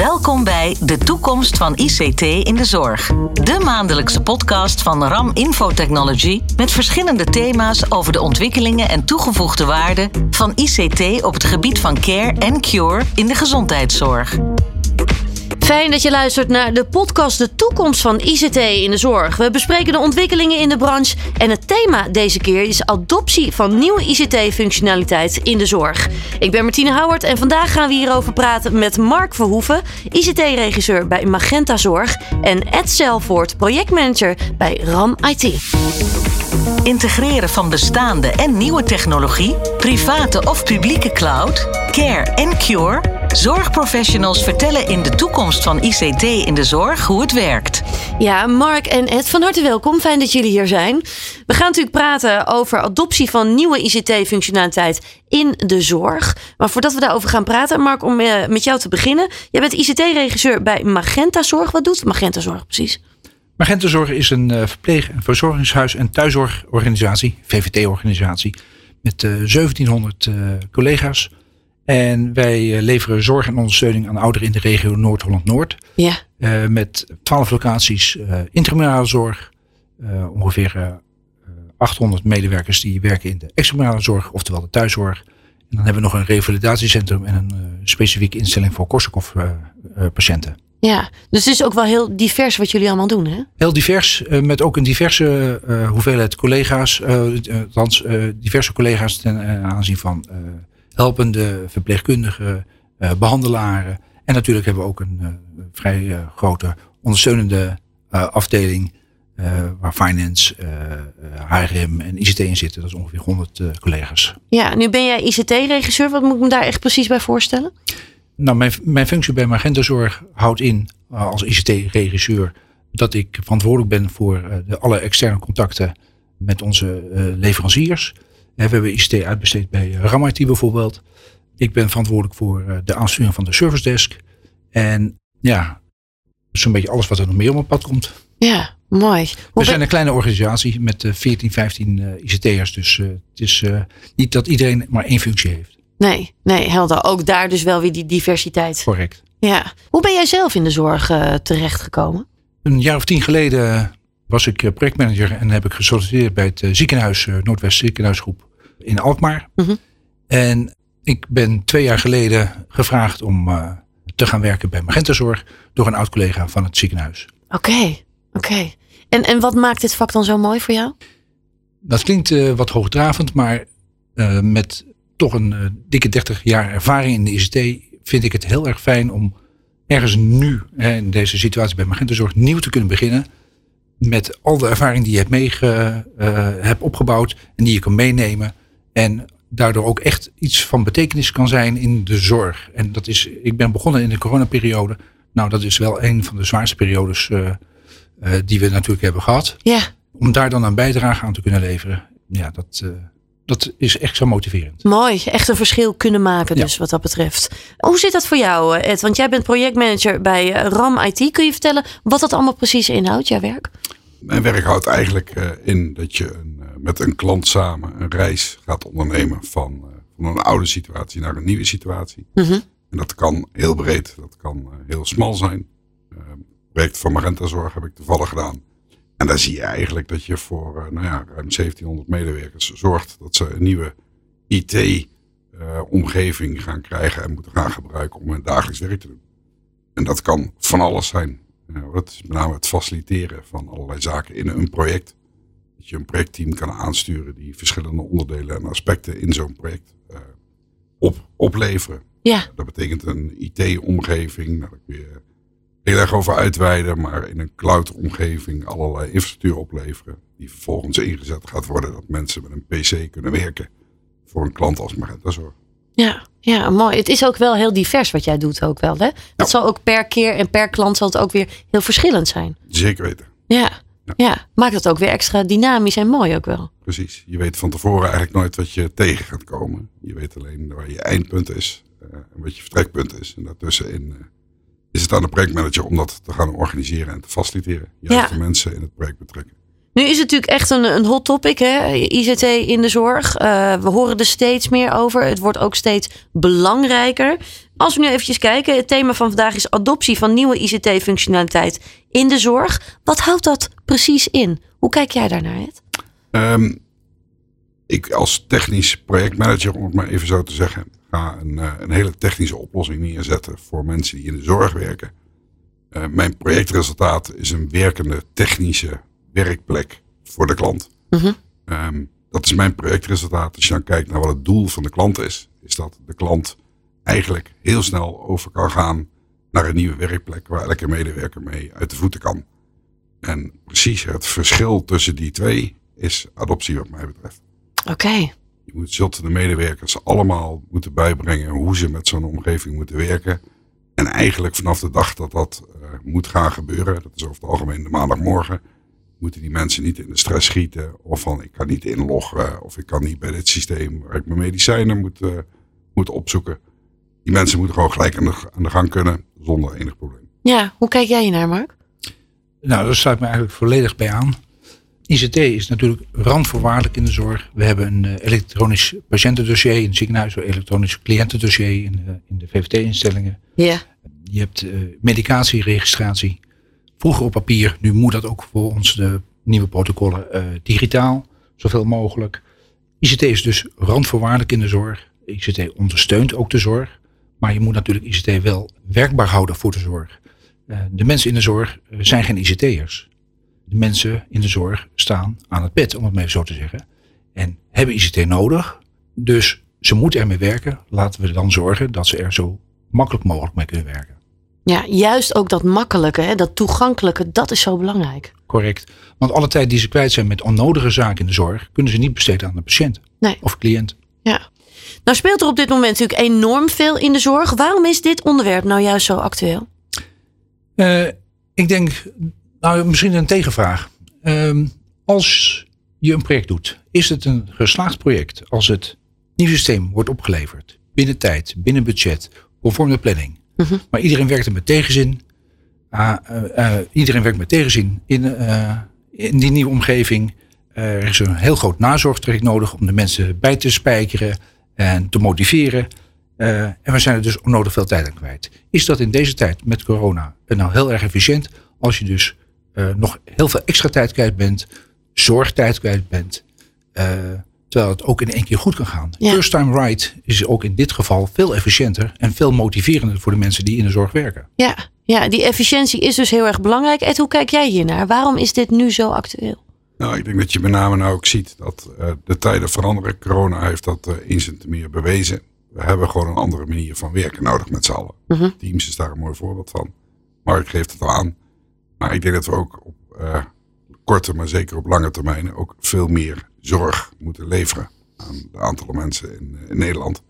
Welkom bij De Toekomst van ICT in de Zorg. De maandelijkse podcast van RAM Infotechnology met verschillende thema's over de ontwikkelingen en toegevoegde waarde van ICT op het gebied van care en cure in de gezondheidszorg. Fijn dat je luistert naar de podcast De Toekomst van ICT in de Zorg. We bespreken de ontwikkelingen in de branche en het thema deze keer is adoptie van nieuwe ICT-functionaliteit in de zorg. Ik ben Martine Houwert en vandaag gaan we hierover praten met Mark Verhoeven, ICT-regisseur bij Magenta Zorg en Ed Selvoort, projectmanager bij RAM IT. Integreren van bestaande en nieuwe technologie, private of publieke cloud, care en cure. Zorgprofessionals vertellen in de toekomst van ICT in de zorg hoe het werkt. Ja, Mark en Ed, van harte welkom. Fijn dat jullie hier zijn. We gaan natuurlijk praten over adoptie van nieuwe ICT-functionaliteit in de zorg. Maar voordat we daarover gaan praten, Mark, om eh, met jou te beginnen. Jij bent ICT-regisseur bij Magenta Zorg. Wat doet Magenta Zorg precies? Magenta Zorg is een uh, verpleeg- en verzorgingshuis- en thuiszorgorganisatie, VVT-organisatie, met uh, 1700 uh, collega's. En wij leveren zorg en ondersteuning aan ouderen in de regio Noord-Holland-Noord. Ja. Uh, met 12 locaties uh, intramurale zorg. Uh, ongeveer 800 medewerkers die werken in de extramurale zorg, oftewel de thuiszorg. En dan hebben we nog een revalidatiecentrum en een specifieke instelling voor Korsakoff-patiënten. Ja, dus het is ook wel heel divers wat jullie allemaal doen, hè? Heel divers, met ook een diverse hoeveelheid collega's. althans, diverse collega's ten aanzien van helpende verpleegkundigen, behandelaren. En natuurlijk hebben we ook een uh, vrij uh, grote ondersteunende uh, afdeling. waar finance, HRM en ICT in zitten. Dat is ongeveer 100 collega's. Ja, nu ben jij ICT-regisseur. Wat moet ik me daar echt precies bij voorstellen? Nou, mijn, mijn functie bij Magenta Zorg houdt in als ICT-regisseur dat ik verantwoordelijk ben voor de alle externe contacten met onze leveranciers. We hebben ICT uitbesteed bij RAMIT bijvoorbeeld. Ik ben verantwoordelijk voor de aansturing van de service desk. En ja, zo'n beetje alles wat er nog meer op het pad komt. Ja, mooi. Hoe we zijn een kleine organisatie met 14, 15 uh, ICT'ers. Dus het is niet dat iedereen maar één functie heeft. Nee, nee, helder. Ook daar dus wel weer die diversiteit. Correct. Ja. Hoe ben jij zelf in de zorg terechtgekomen? Een jaar of tien geleden was ik projectmanager en heb ik gesolliciteerd bij het ziekenhuis, Noordwest Ziekenhuisgroep in Alkmaar. Mm -hmm. En ik ben twee jaar geleden gevraagd om te gaan werken bij Magenta Zorg door een oud collega van het ziekenhuis. Oké, okay, oké. Okay. En, en wat maakt dit vak dan zo mooi voor jou? Dat klinkt uh, wat hoogdravend, maar uh, met toch een uh, dikke 30 jaar ervaring in de ICT vind ik het heel erg fijn om ergens nu, hè, in deze situatie bij Magenta Zorg, nieuw te kunnen beginnen. Met al de ervaring die je hebt, meege, hebt opgebouwd en die je kan meenemen. En daardoor ook echt iets van betekenis kan zijn in de zorg. En dat is, ik ben begonnen in de coronaperiode. Nou, dat is wel een van de zwaarste periodes uh, uh, die we natuurlijk hebben gehad. Ja. Om daar dan een bijdrage aan te kunnen leveren. Ja, dat, dat is echt zo motiverend. Mooi, echt een verschil kunnen maken dus ja. wat dat betreft. Hoe zit dat voor jou Ed? Want jij bent projectmanager bij RAM IT. Kun je vertellen wat dat allemaal precies inhoudt, jouw werk? Mijn werk houdt eigenlijk in dat je een, met een klant samen een reis gaat ondernemen van, van een oude situatie naar een nieuwe situatie. Mm -hmm. En dat kan heel breed, dat kan heel smal zijn. Project van Magenta Zorg heb ik toevallig gedaan. En daar zie je eigenlijk dat je voor uh, nou ja, ruim 1700 medewerkers zorgt dat ze een nieuwe IT-omgeving uh, gaan krijgen en moeten gaan gebruiken om hun dagelijks werk te doen. En dat kan van alles zijn. dat is met name het faciliteren van allerlei zaken in een project. Dat je een projectteam kan aansturen die verschillende onderdelen en aspecten in zo'n project op, opleveren. Ja. Dat betekent een IT-omgeving. Nou, daar kun je heel erg over uitweiden. Maar in een cloud-omgeving allerlei infrastructuur opleveren. Die vervolgens ingezet gaat worden. Dat mensen met een PC kunnen werken. Voor een klant als Magenta Zorg. Ja, ja, mooi. Het is ook wel heel divers wat jij doet ook wel. Hè? Dat Ja. zal ook per keer en per klant zal het ook weer heel verschillend zijn. Zeker weten. Ja, Ja. ja. maakt het ook weer extra dynamisch en mooi ook wel. Precies. Je weet van tevoren eigenlijk nooit wat je tegen gaat komen. Je weet alleen waar je eindpunt is. eh, en wat je vertrekpunt is. En daartussenin eh, is het aan de projectmanager om dat te gaan organiseren en te faciliteren. Juist Ja. de mensen in het project betrekken. Nu is het natuurlijk echt een, een hot topic, hè? ICT in de zorg. Uh, we horen er steeds meer over. Het wordt ook steeds belangrijker. Als we nu eventjes kijken, het thema van vandaag is adoptie van nieuwe ICT-functionaliteit in de zorg. Wat houdt dat precies in? Hoe kijk jij daarnaar, Ed? Um, ik als technisch projectmanager, om het maar even zo te zeggen, ga een, uh, een hele technische oplossing neerzetten voor mensen die in de zorg werken. Uh, mijn projectresultaat is een werkende technische werkplek voor de klant. Mm um, dat is mijn projectresultaat. Als je dan kijkt naar wat het doel van de klant is, is dat de klant eigenlijk heel snel over kan gaan naar een nieuwe werkplek waar elke medewerker mee uit de voeten kan. En precies het verschil tussen die twee is adoptie wat mij betreft. Oké. Je moet, zult de medewerkers allemaal moeten bijbrengen hoe ze met zo'n omgeving moeten werken. En eigenlijk vanaf de dag dat dat uh, moet gaan gebeuren, dat is over het algemeen de maandagmorgen, moeten die mensen niet in de stress schieten. Of van ik kan niet inloggen, of ik kan niet bij dit systeem waar ik mijn medicijnen moet, uh, moet opzoeken. Die mensen moeten gewoon gelijk aan de, aan de gang kunnen, zonder enig probleem. Ja, hoe kijk jij hier naar, Mark? Nou, daar sluit me eigenlijk volledig bij aan. ICT is natuurlijk randvoorwaardelijk in de zorg. We hebben een uh, elektronisch patiëntendossier in het ziekenhuis, een elektronisch cliëntendossier in, uh, in de VVT-instellingen. Ja. Je hebt uh, medicatieregistratie. Vroeger op papier, nu moet dat ook voor ons de nieuwe protocollen digitaal, zoveel mogelijk. ICT is dus randvoorwaardelijk in de zorg. ICT ondersteunt ook de zorg. Maar je moet natuurlijk ICT wel werkbaar houden voor de zorg. de mensen in de zorg zijn geen ICT'ers de mensen in de zorg staan aan het bed, om het maar even zo te zeggen. En hebben ICT nodig. Dus ze moeten ermee werken. Laten we dan zorgen dat ze er zo makkelijk mogelijk mee kunnen werken. Ja, juist ook dat makkelijke, hè, dat toegankelijke, dat is zo belangrijk. Correct. Want alle tijd die ze kwijt zijn met onnodige zaken in de zorg, kunnen ze niet besteden aan de patiënt nee. of cliënt. Ja. Nou speelt er op dit moment natuurlijk enorm veel in de zorg. Waarom is dit onderwerp nou juist zo actueel? Uh, ik denk nou, misschien een tegenvraag. Um, als je een project doet, is het een geslaagd project als het nieuw systeem wordt opgeleverd binnen tijd, binnen budget, conform de planning. Uh -huh. Maar iedereen werkt er met tegenzin. Uh, uh, iedereen werkt met tegenzin in, in die nieuwe omgeving. er is een heel groot nazorgtraject nodig om de mensen bij te spijkeren en te motiveren. en we zijn er dus onnodig veel tijd aan kwijt. Is dat in deze tijd met corona nou heel erg efficiënt als je dus nog heel veel extra tijd kwijt bent, zorgtijd kwijt bent. Uh, terwijl het ook in één keer goed kan gaan. Ja. First time right is ook in dit geval veel efficiënter en veel motiverender voor de mensen die in de zorg werken. Ja, ja die efficiëntie is dus heel erg belangrijk. Ed, hoe kijk jij hiernaar? Waarom is dit nu zo actueel? Nou, ik denk dat je met name nou ook ziet dat uh, de tijden veranderen. Corona heeft dat uh, eens en te meer bewezen. We hebben gewoon een andere manier van werken nodig met z'n allen. Uh -huh. Teams is daar een mooi voorbeeld van. Mark geeft het al aan. Maar ik denk dat we ook op uh, korte, maar zeker op lange termijn ook veel meer zorg moeten leveren aan de aantal mensen in, in, Nederland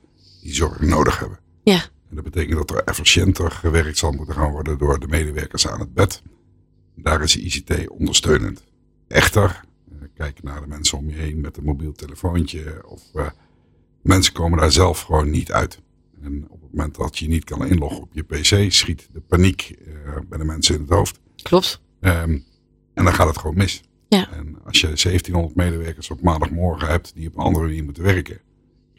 die zorg nodig hebben. Ja. En dat betekent dat er efficiënter gewerkt zal moeten gaan worden door de medewerkers aan het bed. Daar is ICT ondersteunend. Echter, uh, kijk naar de mensen om je heen met een mobiel telefoontje of uh, mensen komen daar zelf gewoon niet uit. En op het moment dat je niet kan inloggen op je PC, schiet de paniek bij de mensen in het hoofd. Klopt. Um, en dan gaat het gewoon mis. Ja. En als je 1700 medewerkers op maandagmorgen hebt die op een andere manier moeten werken,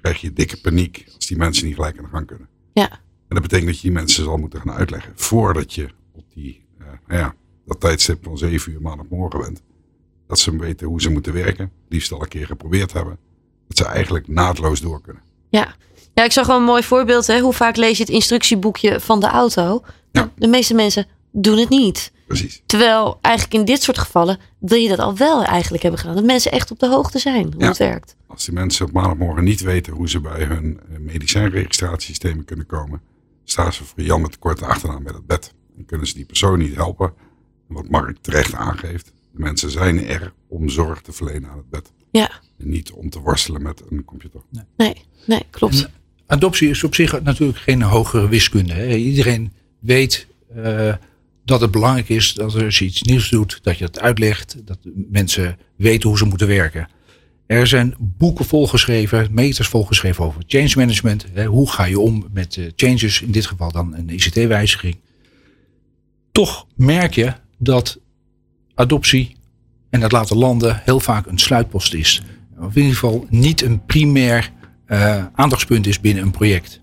krijg je dikke paniek als die mensen niet gelijk aan de gang kunnen. Ja. En dat betekent dat je die mensen zal moeten gaan uitleggen voordat je op die, uh, nou ja, dat tijdstip van 7 uur maandagmorgen bent. Dat ze weten hoe ze moeten werken, liefst al een keer geprobeerd hebben. Dat ze eigenlijk naadloos door kunnen. Ja. Ja, ik zag wel een mooi voorbeeld. Hè? Hoe vaak lees je het instructieboekje van de auto? Ja. De meeste mensen doen het niet. Precies. Terwijl eigenlijk in dit soort gevallen wil je dat al wel eigenlijk hebben gedaan. Dat mensen echt op de hoogte zijn hoe Ja. het werkt. Als die mensen op maandagmorgen niet weten hoe ze bij hun eh, medicijnregistratiesystemen kunnen komen, staan ze voor Jan met de korte achternaam bij dat bed. En kunnen ze die persoon niet helpen. En wat Mark terecht aangeeft, de mensen zijn er om zorg te verlenen aan het bed. Ja, En niet om te worstelen met een computer. nee, nee, klopt. En adoptie is op zich natuurlijk geen hogere wiskunde. Hè. Iedereen weet uh, dat het belangrijk is dat je iets nieuws doet, dat je het uitlegt, dat mensen weten hoe ze moeten werken. Er zijn boeken volgeschreven, meters volgeschreven over change management. Hè. Hoe ga je om met uh, changes, in dit geval dan een ICT-wijziging. Toch merk je dat adoptie en dat laten landen heel vaak een sluitpost is. Of in ieder geval niet een primair uh, aandachtspunt is binnen een project.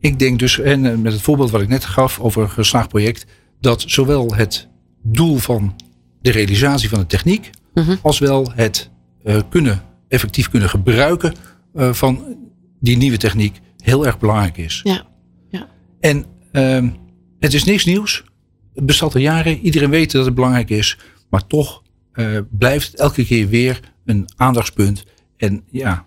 Ik denk dus, en eh, met het voorbeeld wat ik net gaf over een geslaagd project, dat zowel het doel van de realisatie van de techniek, mhm. als wel het uh, kunnen, effectief kunnen gebruiken uh, van die nieuwe techniek heel erg belangrijk is. Ja. ja. En uh, het is niks nieuws. Het bestaat al jaren. Iedereen weet dat het belangrijk is. Maar toch blijft het elke keer weer een aandachtspunt. En ja,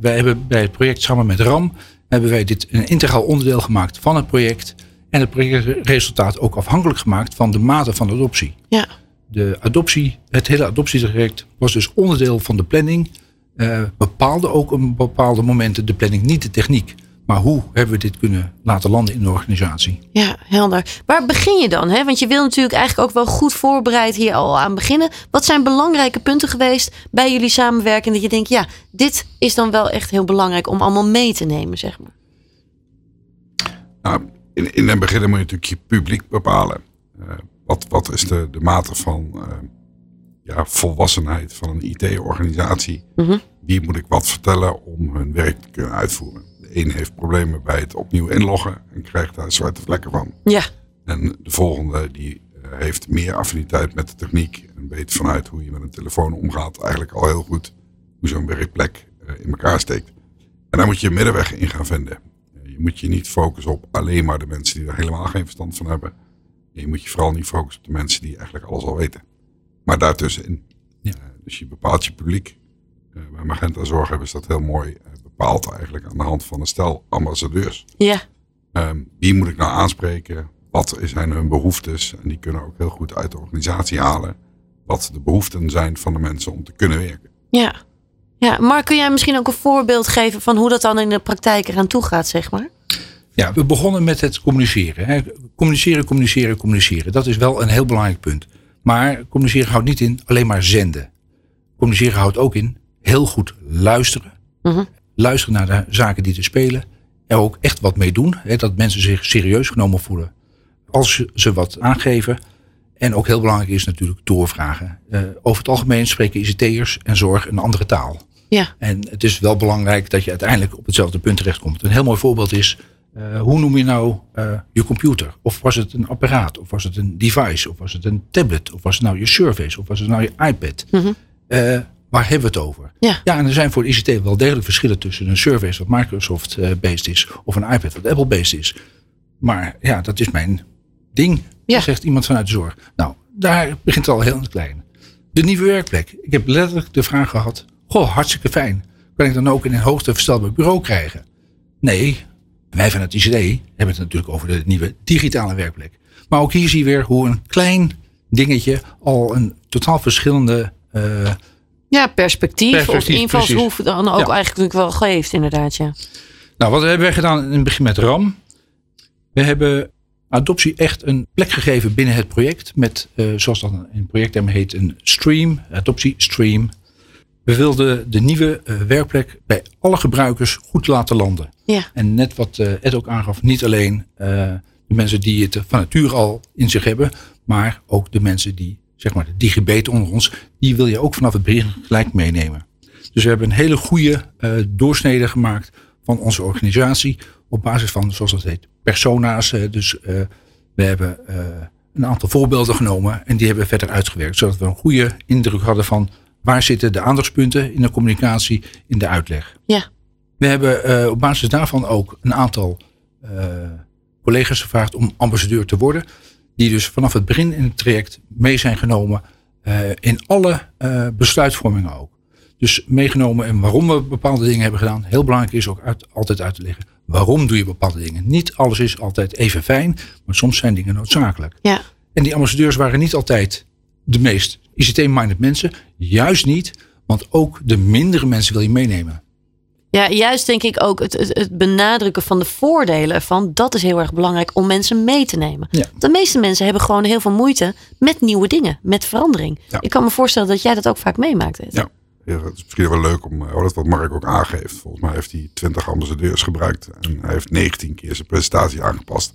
wij hebben bij het project samen met RAM hebben wij dit een integraal onderdeel gemaakt van het project. En het projectresultaat ook afhankelijk gemaakt van de mate van adoptie. Ja. De adoptie, het hele adoptietraject was dus onderdeel van de planning. Uh, bepaalde ook op bepaalde momenten de planning, niet de techniek. Maar hoe hebben we dit kunnen laten landen in de organisatie? Ja, helder. Waar begin je dan? Hè? Want je wil natuurlijk eigenlijk ook wel goed voorbereid hier al aan beginnen. Wat zijn belangrijke punten geweest bij jullie samenwerken? Dat je denkt, ja, dit is dan wel echt heel belangrijk om allemaal mee te nemen, zeg maar. Nou, in, in het begin moet je natuurlijk je publiek bepalen. Uh, wat, wat is de, de mate van uh, ja, volwassenheid van een IT-organisatie? Mm -hmm. Wie moet ik wat vertellen om hun werk te kunnen uitvoeren? Een heeft problemen bij het opnieuw inloggen en krijgt daar zwarte vlekken van. Ja. En de volgende die uh, heeft meer affiniteit met de techniek en weet vanuit hoe je met een telefoon omgaat eigenlijk al heel goed hoe zo'n werkplek uh, in elkaar steekt. En daar moet je een middenweg in gaan vinden. Uh, je moet je niet focussen op alleen maar de mensen die er helemaal geen verstand van hebben. En je moet je vooral niet focussen op de mensen die eigenlijk alles al weten. Maar daartussenin. Ja. dus je bepaalt je publiek. bij Magenta Zorg hebben ze dat heel mooi bepaald eigenlijk aan de hand van een stel ambassadeurs. Ja. Um, wie moet ik nou aanspreken? Wat zijn hun behoeftes? En die kunnen ook heel goed uit de organisatie halen. Wat de behoeften zijn van de mensen om te kunnen werken. Ja. Ja, maar kun jij misschien ook een voorbeeld geven van hoe dat dan in de praktijk eraan toe gaat, zeg maar? Ja, we begonnen met het communiceren. Hè. Communiceren, communiceren, communiceren. Dat is wel een heel belangrijk punt. Maar communiceren houdt niet in alleen maar zenden. Communiceren houdt ook in heel goed luisteren. Uh luisteren naar de zaken die te spelen. Er ook echt wat mee doen. Hè, dat mensen zich serieus genomen voelen als ze wat aangeven. En ook heel belangrijk is natuurlijk doorvragen. Uh, over het algemeen spreken ICT'ers en zorg een andere taal. Ja. En het is wel belangrijk dat je uiteindelijk op hetzelfde punt terechtkomt. Een heel mooi voorbeeld is, uh, hoe noem je nou uh, je computer? Of was het een apparaat? Of was het een device? Of was het een tablet? Of was het nou je Surface? Of was het nou je iPad? Mm -hmm. Waar hebben we het over? Ja. ja, en er zijn voor de ICT wel degelijk verschillen tussen een service wat Microsoft-based is of een iPad wat Apple-based is. Maar ja, dat is mijn ding, ja. zegt iemand vanuit de zorg. Nou, daar begint het al heel klein. De nieuwe werkplek. Ik heb letterlijk de vraag gehad: Goh, hartstikke fijn. Kan ik dan ook in een hoogte verstelbaar bureau krijgen? Nee, wij van het ICT hebben het natuurlijk over de nieuwe digitale werkplek. Maar ook hier zie je weer hoe een klein dingetje al een totaal verschillende uh, ja, perspectief, of invalshoek dan ook eigenlijk wel geeft, inderdaad. Ja. Nou, wat hebben wij gedaan in het begin met RAM? We hebben adoptie echt een plek gegeven binnen het project. Met, uh, zoals dat in het project heet, een stream, adoptie stream. We wilden de nieuwe uh, werkplek bij alle gebruikers goed laten landen. Ja. En net wat uh, Ed ook aangaf, niet alleen de mensen die het van nature al in zich hebben, maar ook de mensen die zeg maar de digibeten onder ons, die wil je ook vanaf het begin gelijk meenemen. Dus we hebben een hele goede uh, doorsnede gemaakt van onze organisatie op basis van, zoals dat heet, persona's. Uh, dus uh, we hebben een aantal voorbeelden genomen en die hebben we verder uitgewerkt, zodat we een goede indruk hadden van waar zitten de aandachtspunten in de communicatie, in de uitleg. Ja. We hebben op basis daarvan ook een aantal collega's gevraagd om ambassadeur te worden die dus vanaf het begin in het traject mee zijn genomen uh, in alle uh, besluitvormingen ook. Dus meegenomen en waarom we bepaalde dingen hebben gedaan. Heel belangrijk is ook uit, altijd uit te leggen. Waarom doe je bepaalde dingen? Niet alles is altijd even fijn, maar soms zijn dingen noodzakelijk. Ja. En die ambassadeurs waren niet altijd de meest ICT-minded mensen. Juist niet, want ook de mindere mensen wil je meenemen. Ja, juist denk ik ook het, het, benadrukken van de voordelen ervan. Dat is heel erg belangrijk om mensen mee te nemen. Ja. De meeste mensen hebben gewoon heel veel moeite met nieuwe dingen, met verandering. Ja. Ik kan me voorstellen dat jij dat ook vaak meemaakt. Ja. ja, het is misschien wel leuk om, oh, dat wat Mark ook aangeeft. Volgens mij heeft hij 20 ambassadeurs gebruikt en hij heeft 19 keer zijn presentatie aangepast.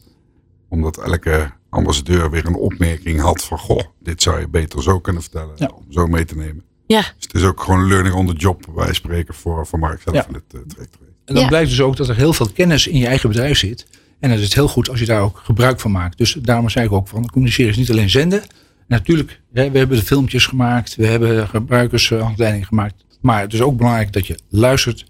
Omdat elke ambassadeur weer een opmerking had van, goh, dit zou je beter zo kunnen vertellen, Ja. om zo mee te nemen. Ja, Dus het is ook gewoon learning on the job, wij spreken voor, voor Mark zelf Ja. in het uh, traject. En dan Ja. blijkt dus ook dat er heel veel kennis in je eigen bedrijf zit. En dan is het heel goed als je daar ook gebruik van maakt. Dus daarom zei ik ook van communiceren is niet alleen zenden. Natuurlijk, hè, we hebben de filmpjes gemaakt. We hebben gebruikershandleidingen gemaakt. Maar het is ook belangrijk dat je luistert.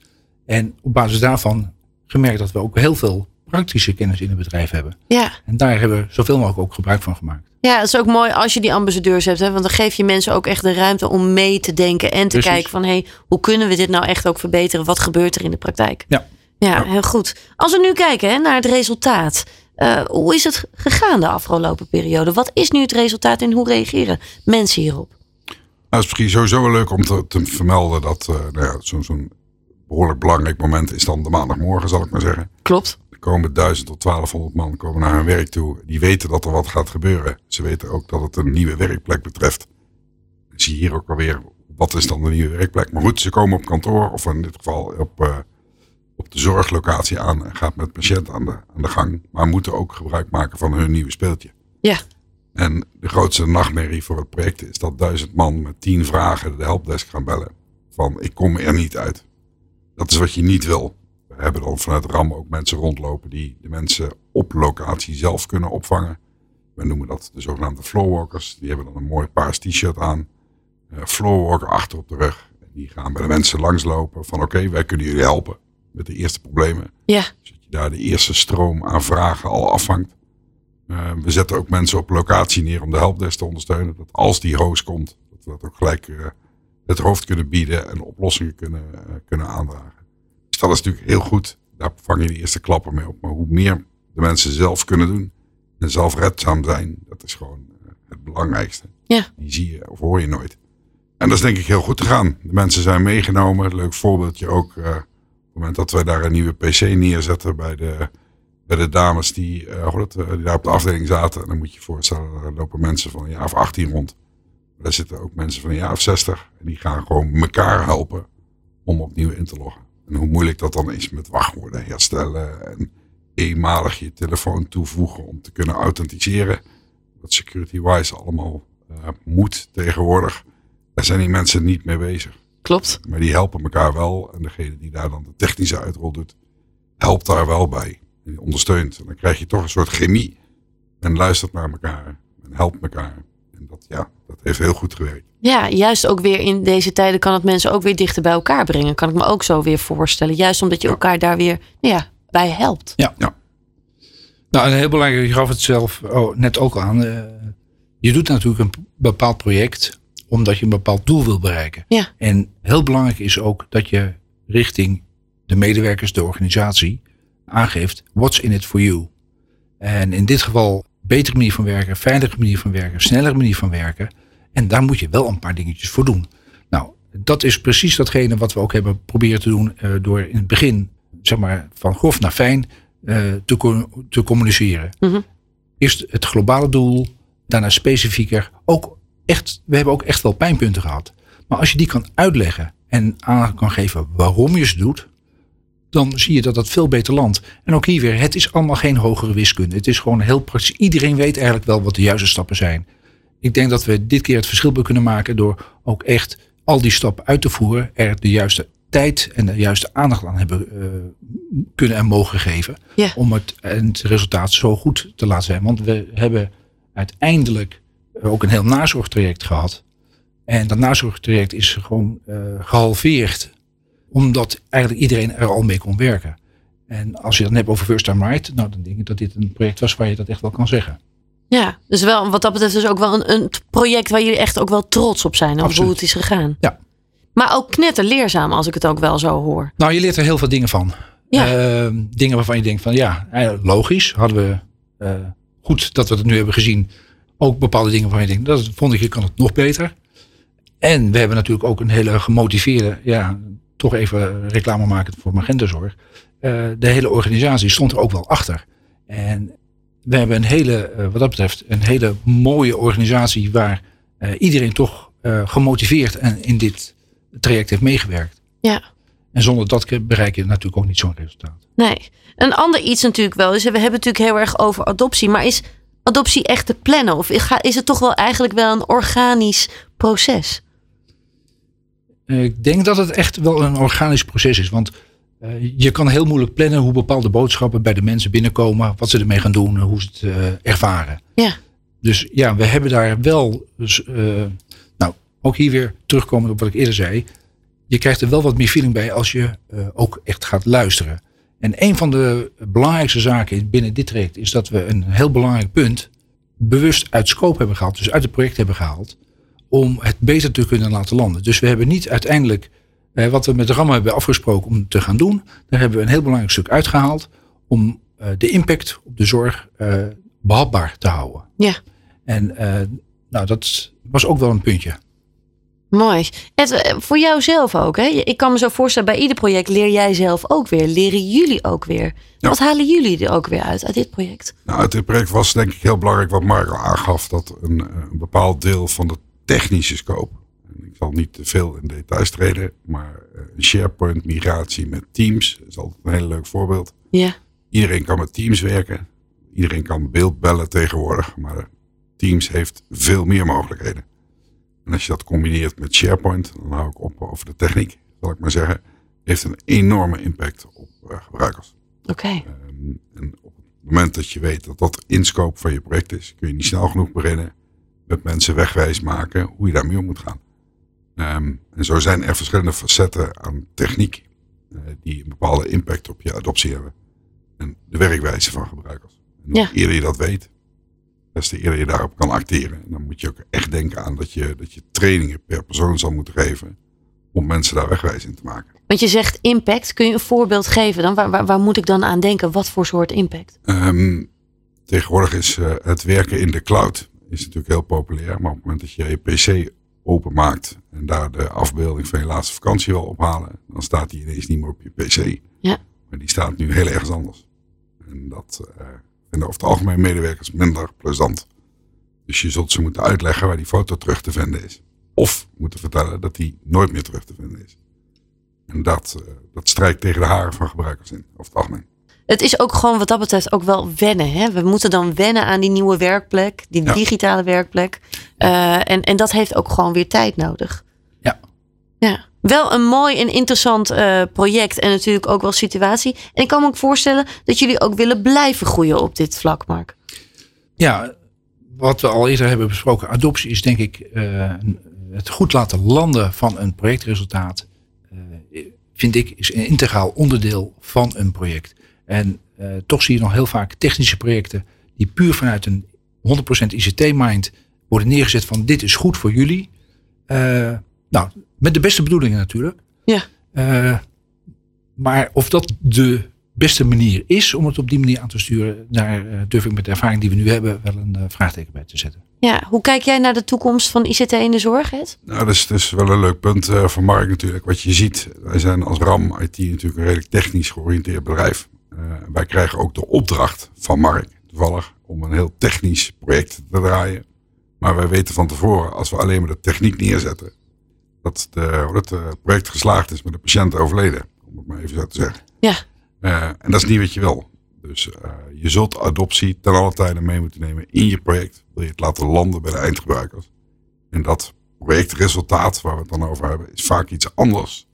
En op basis daarvan gemerkt dat we ook heel veel praktische kennis in het bedrijf hebben. ja. En daar hebben we zoveel mogelijk ook gebruik van gemaakt. Ja, het is ook mooi als je die ambassadeurs hebt. Hè? Want dan geef je mensen ook echt de ruimte om mee te denken. En te Precies. kijken van, hé, hey, hoe kunnen we dit nou echt ook verbeteren? Wat gebeurt er in de praktijk? Ja. Ja, heel goed. Als we nu kijken hè, naar het resultaat. eh, hoe is het gegaan de afgelopen periode? Wat is nu het resultaat en hoe reageren mensen hierop? Nou, het is misschien sowieso wel leuk om te, te vermelden dat eh, nou ja, zo'n zo'n behoorlijk belangrijk moment is dan de maandagmorgen, zal ik maar zeggen. Klopt. Komen 1000 tot 1200 man komen naar hun werk toe. Die weten dat er wat gaat gebeuren. Ze weten ook dat het een nieuwe werkplek betreft. Ik zie hier ook alweer, wat is dan de nieuwe werkplek? Maar goed, ze komen op kantoor of in dit geval op, eh, op de zorglocatie aan en gaat met patiënt aan de, aan de gang. Maar moeten ook gebruik maken van hun nieuwe speeltje. Ja. En de grootste nachtmerrie voor het project is dat duizend man met tien vragen de helpdesk gaan bellen. Van ik kom er niet uit. Dat is wat je niet wil. We hebben dan vanuit RAM ook mensen rondlopen die de mensen op locatie zelf kunnen opvangen. We noemen dat de zogenaamde floorwalkers. Die hebben dan een mooi paars t-shirt aan. eh floorwalker achter op de rug. En die gaan bij de mensen langslopen van oké, wij kunnen jullie helpen met de eerste problemen. Ja, Zodat je daar de eerste stroom aan vragen al afvangt. Eh, we zetten ook mensen op locatie neer om de helpdesk te ondersteunen. Dat als die host komt, dat we dat ook gelijk eh, het hoofd kunnen bieden en oplossingen kunnen, kunnen aandragen. Dat is natuurlijk heel goed. Daar vang je de eerste klappen mee op. Maar hoe meer de mensen zelf kunnen doen en zelfredzaam zijn, dat is gewoon eh, het belangrijkste. Ja. Die zie je of hoor je nooit. En dat is denk ik heel goed gegaan. De mensen zijn meegenomen. Leuk voorbeeldje ook. eh, op het moment dat wij daar een nieuwe PC neerzetten bij de, bij de dames die, dat, eh, die daar op de afdeling zaten. En dan moet je je voorstellen, daar lopen mensen van een jaar of 18 rond. Maar daar zitten ook mensen van een jaar of 60. En die gaan gewoon elkaar helpen om opnieuw in te loggen. En hoe moeilijk dat dan is met wachtwoorden herstellen. En eenmalig je telefoon toevoegen om te kunnen authenticeren. Wat security-wise allemaal eh, moet tegenwoordig. Daar zijn die mensen niet mee bezig. klopt. Maar die helpen elkaar wel. En degene die daar dan de technische uitrol doet, helpt daar wel bij. En die ondersteunt. En dan krijg je toch een soort chemie. En luistert naar elkaar. En helpt elkaar. En dat, ja, dat heeft heel goed gewerkt. Ja, juist ook weer in deze tijden kan het mensen ook weer dichter bij elkaar brengen. Kan ik me ook zo weer voorstellen. Juist omdat je Ja. elkaar daar weer nou ja, bij helpt. Nou, en heel belangrijk, je gaf het zelf oh, net ook aan. eh, je doet natuurlijk een bepaald project omdat je een bepaald doel wil bereiken. Ja. En heel belangrijk is ook dat je richting de medewerkers, de organisatie, aangeeft what's in it for you. En in dit geval betere manier van werken, veilige manier van werken, snellere manier van werken. En daar moet je wel een paar dingetjes voor doen. Nou, dat is precies datgene wat we ook hebben proberen te doen eh, door in het begin, zeg maar, van grof naar fijn eh, te, co- te communiceren. Mhm. Eerst het globale doel, daarna specifieker. Ook echt, we hebben ook echt wel pijnpunten gehad. Maar als je die kan uitleggen en aan kan geven waarom je ze doet, dan zie je dat dat veel beter landt. En ook hier weer, het is allemaal geen hogere wiskunde. Het is gewoon heel praktisch. Iedereen weet eigenlijk wel wat de juiste stappen zijn. Ik denk dat we dit keer het verschil kunnen maken door ook echt al die stappen uit te voeren, er de juiste tijd en de juiste aandacht aan hebben eh, kunnen en mogen geven. Ja. Om het, het resultaat zo goed te laten zijn. Want we hebben uiteindelijk ook een heel nazorgtraject gehad. En dat nazorgtraject is gewoon eh, gehalveerd. Omdat eigenlijk iedereen er al mee kon werken. En als je het dan hebt over First Time Right. Nou, dan denk ik dat dit een project was waar je dat echt wel kan zeggen. Ja, dus wel, wat dat betreft dus ook wel een, een project waar jullie echt ook wel trots op zijn. Over hoe het is gegaan. Ja. Maar ook knetterleerzaam als ik het ook wel zo hoor. Nou, je leert er heel veel dingen van. Ja. Eh, dingen waarvan je denkt van ja, eh, logisch. Hadden we eh, goed dat we het nu hebben gezien. Ook bepaalde dingen waarvan je denkt, dat vond ik, je kan het nog beter. En we hebben natuurlijk ook een hele gemotiveerde, ja, toch even reclame maken voor Magentazorg. Eh de hele organisatie stond er ook wel achter. En we hebben een hele, eh, wat dat betreft, een hele mooie organisatie waar eh, iedereen toch eh, gemotiveerd en in dit traject heeft meegewerkt. Ja. En zonder dat bereik je natuurlijk ook niet zo'n resultaat. Nee. Een ander iets natuurlijk wel is, we hebben het natuurlijk heel erg over adoptie, maar is adoptie echt te plannen? Of is het toch wel eigenlijk wel een organisch proces? Ik denk dat het echt wel een organisch proces is. Want uh, je kan heel moeilijk plannen hoe bepaalde boodschappen bij de mensen binnenkomen. Wat ze ermee gaan doen, hoe ze het uh, ervaren. Ja. Dus ja, we hebben daar wel. Dus, uh, nou, ook hier weer terugkomend op wat ik eerder zei. Je krijgt er wel wat meer feeling bij als je ook echt gaat luisteren. En een van de belangrijkste zaken binnen dit traject is dat we een heel belangrijk punt bewust uit scope hebben gehaald, dus uit het project hebben gehaald, om het beter te kunnen laten landen. Dus we hebben niet uiteindelijk eh, wat we met de RAM hebben afgesproken om te gaan doen, daar hebben we een heel belangrijk stuk uitgehaald om eh, de impact op de zorg eh, behapbaar te houden. Ja. En eh, nou, dat was ook wel een puntje. Mooi. Ed, eh, voor jou zelf ook. Hè? Ik kan me zo voorstellen, bij ieder project leer jij zelf ook weer. Leren jullie ook weer. Wat halen jullie er ook weer uit, uit dit project? Nou, uit dit project was denk ik heel belangrijk wat Mark al aangaf. Dat een, een bepaald deel van de technische scope. Ik zal niet te veel in details treden. Maar eh, een SharePoint migratie met Teams is altijd een heel leuk voorbeeld. Ja. Iedereen kan met Teams werken. Iedereen kan beeldbellen tegenwoordig. Maar Teams heeft veel meer mogelijkheden. En als je dat combineert met SharePoint, dan hou ik op over de techniek, zal ik maar zeggen, heeft een enorme impact op uh, gebruikers. Oké. Okay. Um, en op het moment dat je weet dat dat inscope van je project is, kun je niet snel genoeg beginnen met mensen wegwijs maken hoe je daarmee om moet gaan. Um, en zo zijn er verschillende facetten aan techniek uh, die een bepaalde impact op je adoptie hebben. En de werkwijze van gebruikers. En hoe ja. eerder je dat weet, des te eerder je daarop kan acteren. En dan moet je ook echt denken aan dat je, dat je trainingen per persoon zal moeten geven om mensen daar wegwijs in te maken. Want je zegt impact. Kun je een voorbeeld geven dan? Waar, waar, waar moet ik dan aan denken? Wat voor soort impact? Um, tegenwoordig is uh, het werken in de cloud is natuurlijk heel populair. Maar op het moment dat je je PC openmaakt en daar de afbeelding van je laatste vakantie wil ophalen, dan staat die ineens niet meer op je PC. Ja. Maar die staat nu heel ergens anders. En dat uh, vinden over het algemeen medewerkers minder plezant. Dus je zult ze moeten uitleggen waar die foto terug te vinden is. Of moeten vertellen dat die nooit meer terug te vinden is. En dat, uh, dat strijkt tegen de haren van gebruikers in, over het algemeen. Het is ook gewoon wat dat betreft ook wel wennen. Hè? We moeten dan wennen aan die nieuwe werkplek, die ja. digitale werkplek. Uh, en, en dat heeft ook gewoon weer tijd nodig. Ja. Ja. Wel een mooi en interessant uh, project en natuurlijk ook wel situatie. En ik kan me ook voorstellen dat jullie ook willen blijven groeien op dit vlak, Mark. Ja, wat we al eerder hebben besproken, adoptie is denk ik uh, het goed laten landen van een projectresultaat. Uh, vind ik is een integraal onderdeel van een project. En uh, toch zie je nog heel vaak technische projecten die puur vanuit een 100% ICT-mind worden neergezet van dit is goed voor jullie. Uh, nou, met de beste bedoelingen natuurlijk. Ja. Uh, maar of dat de beste manier is om het op die manier aan te sturen, daar durf ik met de ervaring die we nu hebben wel een vraagteken bij te zetten. Ja, hoe kijk jij naar de toekomst van ICT in de zorg, Ed? Nou, dat is, dat is wel een leuk punt uh, van Mark natuurlijk. Wat je ziet, wij zijn als RAM IT natuurlijk een redelijk technisch georiënteerd bedrijf. Uh, wij krijgen ook de opdracht van Mark, toevallig, om een heel technisch project te draaien. Maar wij weten van tevoren, als we alleen maar de techniek neerzetten, dat, de, dat het project geslaagd is met de patiënt overleden. Om het maar even zo te zeggen. Ja. Uh, en dat is niet wat je wil. Dus uh, je zult adoptie ten alle tijde mee moeten nemen in je project. Wil je het laten landen bij de eindgebruikers. En dat projectresultaat waar we het dan over hebben, is vaak iets anders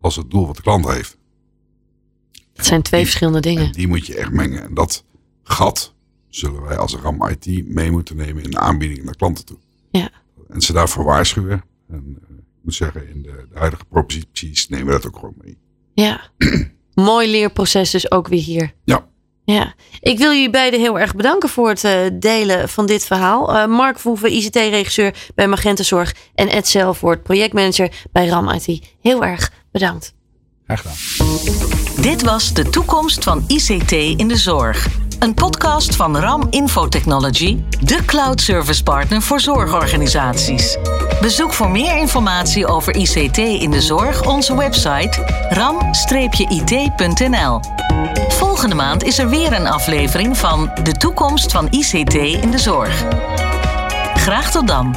als het doel wat de klant heeft. Het zijn twee die, verschillende dingen. Die moet je echt mengen. En dat gat zullen wij als RAM IT mee moeten nemen in de aanbieding naar klanten toe. Ja. En ze daarvoor waarschuwen. En uh, ik moet zeggen, in de, de huidige proposities nemen we dat ook gewoon mee. Ja. Mooi leerproces dus ook weer hier. Ja. Ja, ik wil jullie beiden heel erg bedanken voor het uh, delen van dit verhaal. Uh, Mark Verhoeven, ICT-regisseur bij Magentenzorg en Ed Zelvoort, projectmanager bij RAM IT. Heel erg bedankt. Graag gedaan. Dit was de toekomst van ICT in de zorg. Een podcast van RAM Infotechnology, de cloud service partner voor zorgorganisaties. Bezoek voor meer informatie over ICT in de zorg onze website ram-it.nl. Volgende maand is er weer een aflevering van De toekomst van ICT in de zorg. Graag tot dan.